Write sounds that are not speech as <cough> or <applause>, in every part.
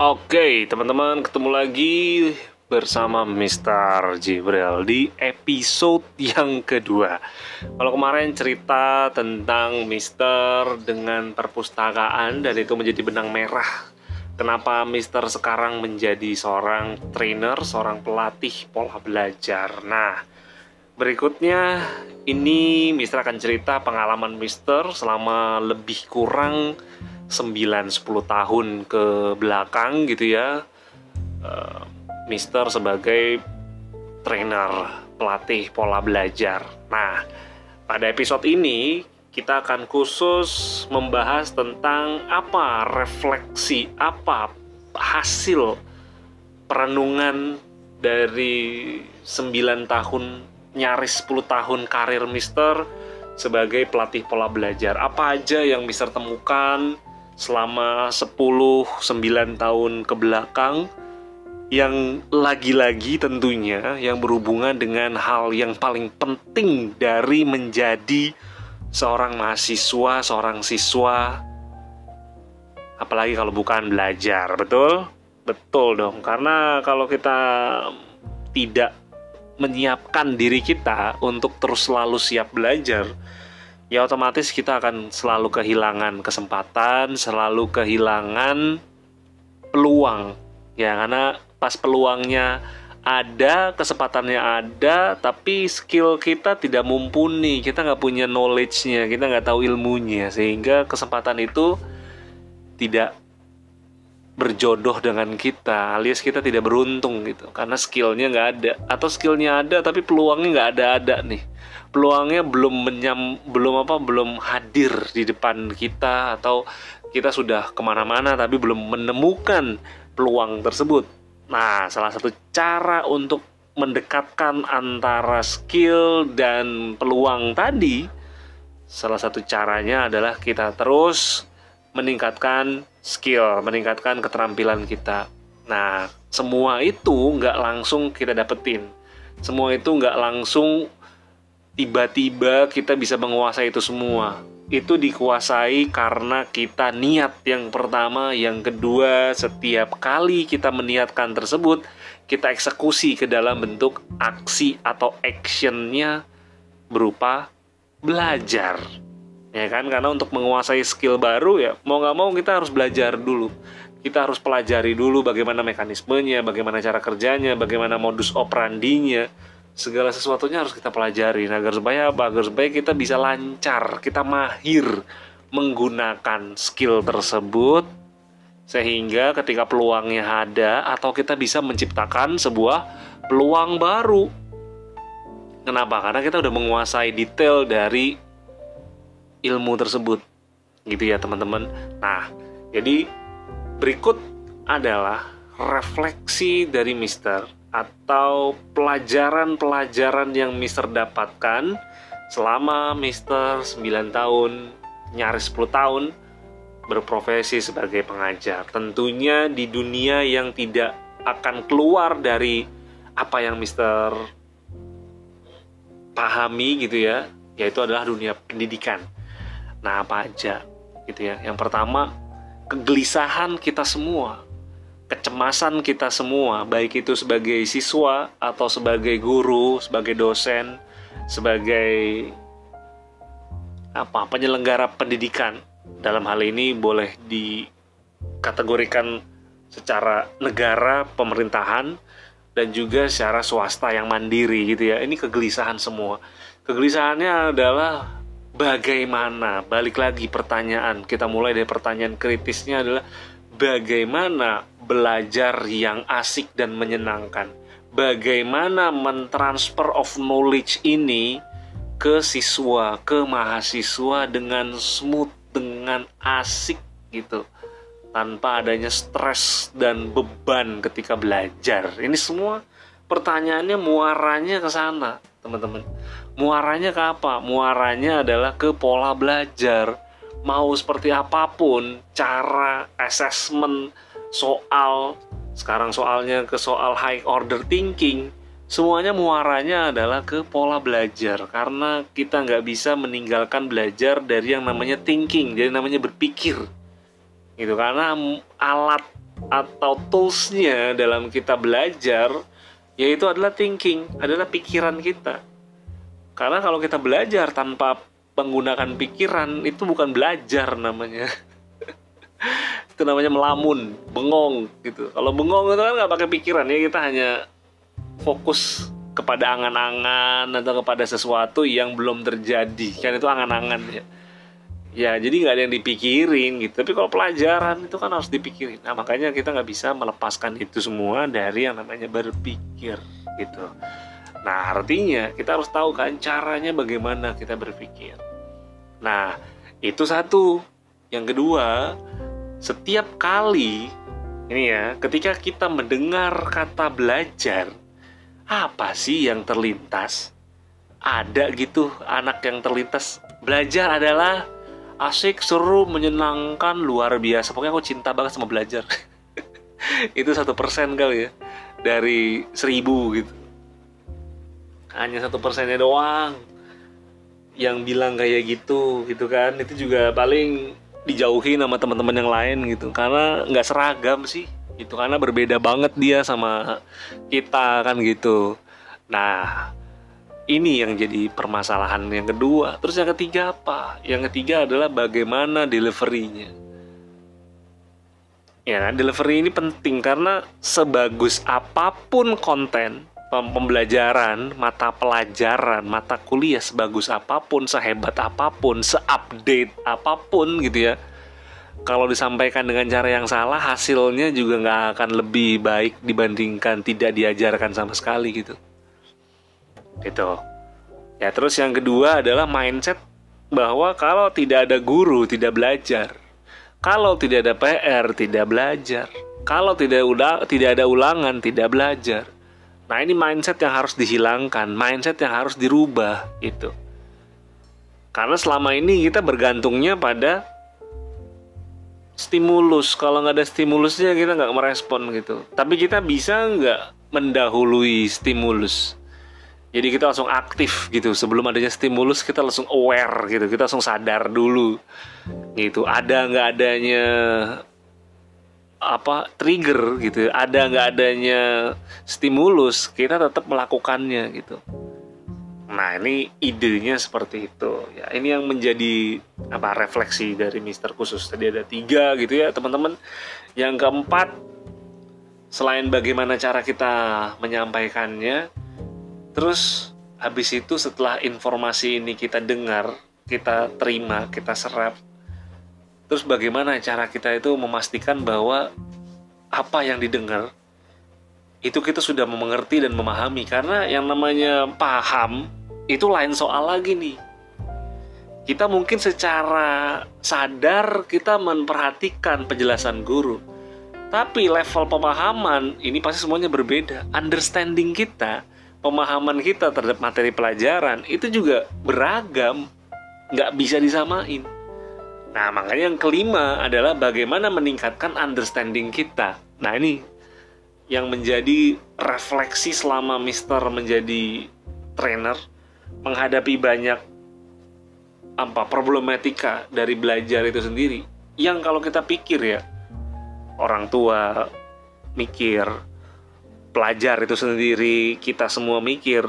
Oke, teman-teman, ketemu lagi bersama Mr. Jibril di episode yang kedua. Kalau kemarin cerita tentang Mister dengan perpustakaan dan itu menjadi benang merah. Kenapa Mister sekarang menjadi seorang trainer, seorang pelatih pola belajar. Nah, berikutnya ini Mister akan cerita pengalaman Mister selama lebih kurang 9-10 tahun ke belakang gitu ya. Uh, Mister sebagai trainer pelatih pola belajar. Nah pada episode ini kita akan khusus membahas tentang apa refleksi apa hasil perenungan dari 9 tahun nyaris 10 tahun karir Mister sebagai pelatih pola belajar. Apa aja yang Mister temukan, selama 10 9 tahun ke belakang yang lagi-lagi tentunya yang berhubungan dengan hal yang paling penting dari menjadi seorang mahasiswa, seorang siswa apalagi kalau bukan belajar, betul? Betul dong, karena kalau kita tidak menyiapkan diri kita untuk terus selalu siap belajar, ya otomatis kita akan selalu kehilangan kesempatan, selalu kehilangan peluang. Ya, karena pas peluangnya ada, kesempatannya ada, tapi skill kita tidak mumpuni, kita nggak punya knowledge-nya, kita nggak tahu ilmunya, sehingga kesempatan itu tidak berjodoh dengan kita, alias kita tidak beruntung gitu, karena skillnya nggak ada, atau skillnya ada tapi peluangnya nggak ada-ada nih. Peluangnya belum menyam belum apa belum hadir di depan kita atau kita sudah ke mana-mana tapi belum menemukan peluang tersebut. Nah, salah satu cara untuk mendekatkan antara skill dan peluang tadi, salah satu caranya adalah kita terus meningkatkan skill, meningkatkan keterampilan kita. Nah, semua itu nggak langsung kita dapetin. Semua itu nggak langsung tiba-tiba kita bisa menguasai itu semua. Itu dikuasai karena kita niat yang pertama, yang kedua, setiap kali kita meniatkan tersebut, kita eksekusi ke dalam bentuk aksi atau actionnya berupa belajar. Ya kan, karena untuk menguasai skill baru ya mau nggak mau kita harus belajar dulu. Kita harus pelajari dulu bagaimana mekanismenya, bagaimana cara kerjanya, bagaimana modus operandinya, segala sesuatunya harus kita pelajari. Nah, agar supaya apa? Agar supaya kita bisa lancar kita mahir menggunakan skill tersebut sehingga ketika peluangnya ada atau kita bisa menciptakan sebuah peluang baru. Kenapa? Karena kita udah menguasai detail dari ilmu tersebut gitu ya teman-teman nah jadi berikut adalah refleksi dari Mister atau pelajaran-pelajaran yang Mister dapatkan selama Mister 9 tahun, nyaris 10 tahun berprofesi sebagai pengajar. Tentunya di dunia yang tidak akan keluar dari apa yang Mister pahami gitu ya, yaitu adalah dunia pendidikan. Nah, apa aja gitu ya. Yang pertama, kegelisahan kita semua kecemasan kita semua, baik itu sebagai siswa atau sebagai guru, sebagai dosen, sebagai apa penyelenggara pendidikan dalam hal ini boleh dikategorikan secara negara pemerintahan dan juga secara swasta yang mandiri gitu ya ini kegelisahan semua kegelisahannya adalah bagaimana balik lagi pertanyaan kita mulai dari pertanyaan kritisnya adalah bagaimana belajar yang asik dan menyenangkan. Bagaimana mentransfer of knowledge ini ke siswa, ke mahasiswa dengan smooth, dengan asik gitu. Tanpa adanya stres dan beban ketika belajar. Ini semua pertanyaannya muaranya ke sana, teman-teman. Muaranya ke apa? Muaranya adalah ke pola belajar mau seperti apa pun cara assessment soal sekarang soalnya ke soal high order thinking semuanya muaranya adalah ke pola belajar karena kita nggak bisa meninggalkan belajar dari yang namanya thinking jadi namanya berpikir gitu karena alat atau toolsnya dalam kita belajar yaitu adalah thinking, adalah pikiran kita. Karena kalau kita belajar tanpa menggunakan pikiran itu bukan belajar namanya. <laughs> itu namanya melamun, bengong gitu. Kalau bengong itu kan nggak pakai pikiran ya kita hanya fokus kepada angan-angan atau kepada sesuatu yang belum terjadi. Kan itu angan-angan ya. Ya jadi nggak ada yang dipikirin gitu. Tapi kalau pelajaran itu kan harus dipikirin. Nah makanya kita nggak bisa melepaskan itu semua dari yang namanya berpikir gitu nah artinya kita harus tahu kan caranya bagaimana kita berpikir. Nah itu satu. Yang kedua setiap kali ini ya ketika kita mendengar kata belajar apa sih yang terlintas? Ada gitu anak yang terlintas belajar adalah asik seru menyenangkan luar biasa. Pokoknya aku cinta banget sama belajar. <laughs> Itu satu persen kali ya dari seribu gitu hanya satu persennya doang yang bilang kayak gitu gitu kan itu juga paling dijauhi sama teman-teman yang lain gitu karena nggak seragam sih itu karena berbeda banget dia sama kita kan gitu nah ini yang jadi permasalahan yang kedua. Terus yang ketiga apa? Yang ketiga adalah bagaimana deliverynya. Ya, delivery ini penting karena sebagus apa pun konten pembelajaran, mata pelajaran, mata kuliah sebagus apa pun, sehebat apa pun, seupdate apa pun gitu ya. Kalau disampaikan dengan cara yang salah, hasilnya juga nggak akan lebih baik dibandingkan tidak diajarkan sama sekali gitu. Gitu. Ya terus yang kedua adalah mindset bahwa kalau tidak ada guru tidak belajar. Kalau tidak ada PR tidak belajar. Kalau tidak udah tidak ada ulangan tidak belajar nah ini mindset yang harus dihilangkan mindset yang harus dirubah itu karena selama ini kita bergantungnya pada stimulus. Kalau nggak ada stimulusnya kita nggak merespon gitu. Tapi kita bisa nggak mendahului stimulus? Jadi kita langsung aktif gitu. Sebelum adanya stimulus kita langsung aware gitu. Kita langsung sadar dulu gitu. Ada nggak adanya apa trigger gitu. Ada nggak adanya stimulus kita tetap melakukannya gitu. Nah ini idenya seperti itu. Ya ini yang menjadi apa refleksi dari Mister khusus. Tadi ada tiga gitu ya teman-teman. Yang keempat selain bagaimana cara kita menyampaikannya Terus habis itu setelah informasi ini kita dengar, kita terima, kita serap. Terus bagaimana cara kita itu memastikan bahwa apa yang didengar itu kita sudah mengerti dan memahami karena yang namanya paham itu lain soal lagi nih. Kita mungkin secara sadar kita memperhatikan penjelasan guru. Tapi level pemahaman ini pasti semuanya berbeda. Understanding kita pemahaman kita terhadap materi pelajaran itu juga beragam, nggak bisa disamain. Nah, makanya yang kelima adalah bagaimana meningkatkan understanding kita. Nah, ini yang menjadi refleksi selama Mister menjadi trainer menghadapi banyak apa problematika dari belajar itu sendiri. Yang kalau kita pikir ya, orang tua mikir, pelajar itu sendiri kita semua mikir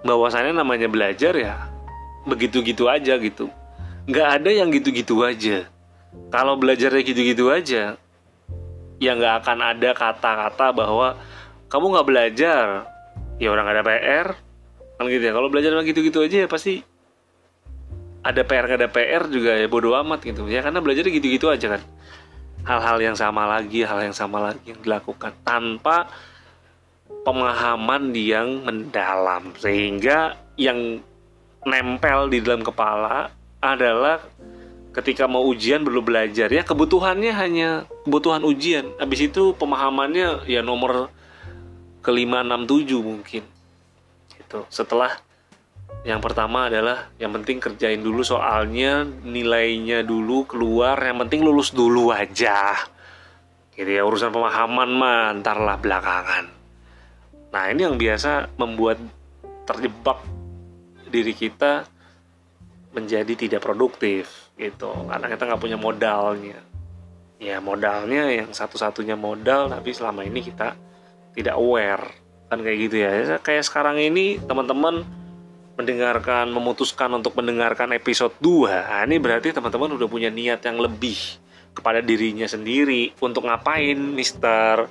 bahwasannya namanya belajar ya begitu-gitu aja gitu nggak ada yang gitu-gitu aja. Kalau belajarnya gitu-gitu aja ya nggak akan ada kata-kata bahwa kamu nggak belajar. Ya orang ada PR kan gitu ya. Kalau belajar gitu-gitu aja ya pasti ada PR nggak ada PR juga ya bodoh amat gitu. Ya karena belajarnya gitu-gitu aja kan. Hal-hal yang sama lagi, hal yang sama lagi yang dilakukan tanpa pemahaman yang mendalam. Sehingga yang nempel di dalam kepala adalah ketika mau ujian belum belajar ya kebutuhannya hanya kebutuhan ujian. Habis itu pemahamannya ya nomor kelima enam tujuh mungkin. Itu setelah yang pertama adalah yang penting kerjain dulu soalnya nilainya dulu keluar yang penting lulus dulu aja. Gitu ya urusan pemahaman mah ntarlah belakangan. Nah ini yang biasa membuat terjebak diri kita menjadi tidak produktif gitu. Karena kita nggak punya modalnya. Ya modalnya yang satu-satunya modal tapi selama ini kita tidak aware. Kan kayak gitu ya. Kayak sekarang ini teman-teman mendengarkan memutuskan untuk mendengarkan episode 2 nah, ini berarti teman-teman udah punya niat yang lebih kepada dirinya sendiri. Untuk ngapain Mister?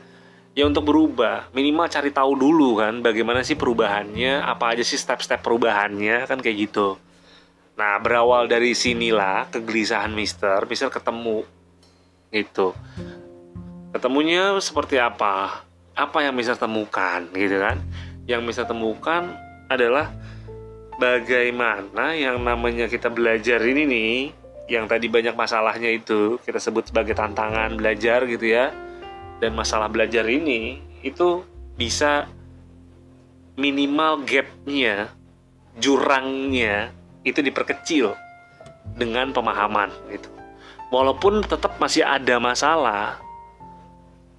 Ya untuk berubah. Minimal cari tahu dulu kan bagaimana sih perubahannya apa aja sih step-step perubahannya kan kayak gitu nah berawal dari sinilah kegelisahan Mister Mister ketemu itu ketemunya seperti apa? Apa yang bisa temukan gitu kan? Yang bisa temukan adalah bagaimana yang namanya kita belajar ini nih yang tadi banyak masalahnya itu kita sebut sebagai tantangan belajar gitu ya. Dan masalah belajar ini itu bisa minimal gapnya jurangnya itu diperkecil dengan pemahaman gitu. Walaupun tetap masih ada masalah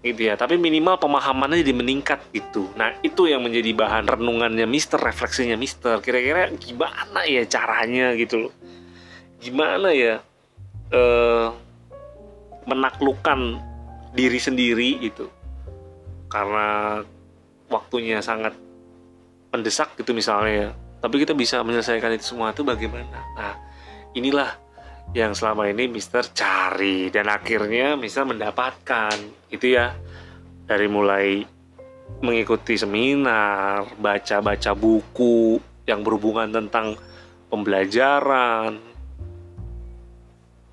gitu ya tapi minimal pemahamannya jadi meningkat gitu. Nah itu yang menjadi bahan renungannya Mister refleksinya Mister. Kira-kira gimana ya caranya gitu loh. Gimana ya eh, menaklukkan diri sendiri gitu. Karena waktunya sangat mendesak gitu misalnya ya tapi kita bisa menyelesaikan itu semua itu bagaimana nah inilah yang selama ini Mister cari dan akhirnya Mister mendapatkan itu ya dari mulai mengikuti seminar, baca-baca buku yang berhubungan tentang pembelajaran.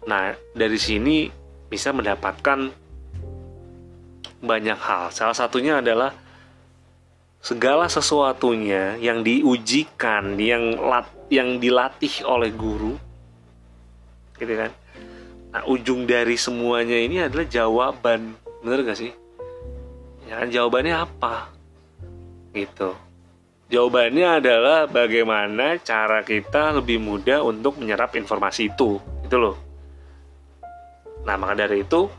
Nah, dari sini bisa mendapatkan banyak hal. Salah satunya adalah segala sesuatunya yang diujikan, yang lat, yang dilatih oleh guru gitu kan? Nah ujung dari semuanya ini adalah jawaban. Bener gak sih? Ya kan jawabannya apa? Gitu. Jawabannya adalah bagaimana cara kita lebih mudah untuk menyerap informasi itu. Itu loh. Nah maka dari itu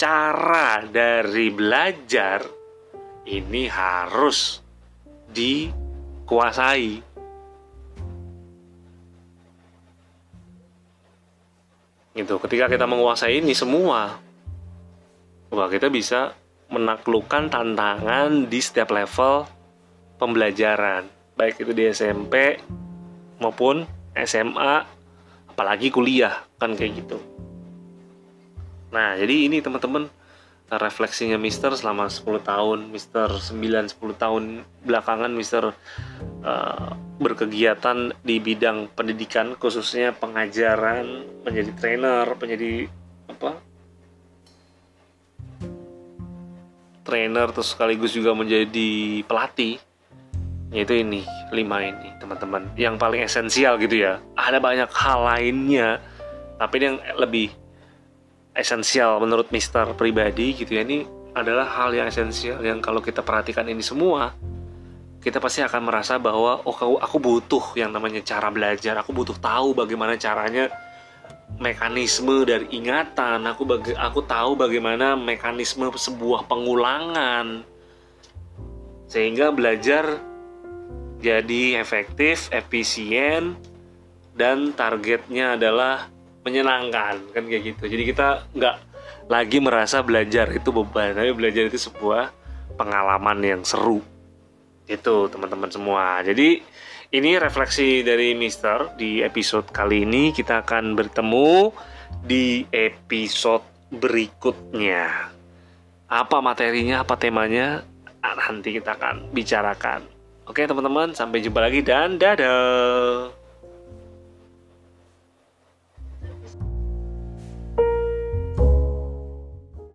cara dari belajar ini harus dikuasai. Gitu ketika kita menguasai ini semua wah kita bisa menaklukkan tantangan di setiap level pembelajaran. Baik itu di SMP maupun SMA apalagi kuliah kan kayak gitu. Nah jadi ini teman-teman refleksinya Mister selama 10 tahun Mister 9 10 tahun belakangan Mister uh, berkegiatan di bidang pendidikan khususnya pengajaran menjadi trainer menjadi apa? Trainer terus sekaligus juga menjadi pelatih. Yaitu ini lima ini teman-teman. Yang paling esensial gitu ya. Ada banyak hal lainnya tapi yang lebih esensial menurut Mister pribadi gitu ya. Ini adalah hal yang esensial yang kalau kita perhatikan ini semua kita pasti akan merasa bahwa oh aku butuh yang namanya cara belajar. Aku butuh tahu bagaimana caranya mekanisme dari ingatan. Aku baga aku tahu bagaimana mekanisme sebuah pengulangan. Sehingga belajar jadi efektif efisien dan targetnya adalah menyenangkan kan kayak gitu jadi kita nggak lagi merasa belajar itu beban tapi belajar itu sebuah pengalaman yang seru itu teman-teman semua. Jadi ini refleksi dari Mister di episode kali ini kita akan bertemu di episode berikutnya. Apa materinya, apa temanya nanti kita akan bicarakan. Oke teman-teman, sampai jumpa lagi dan dadah.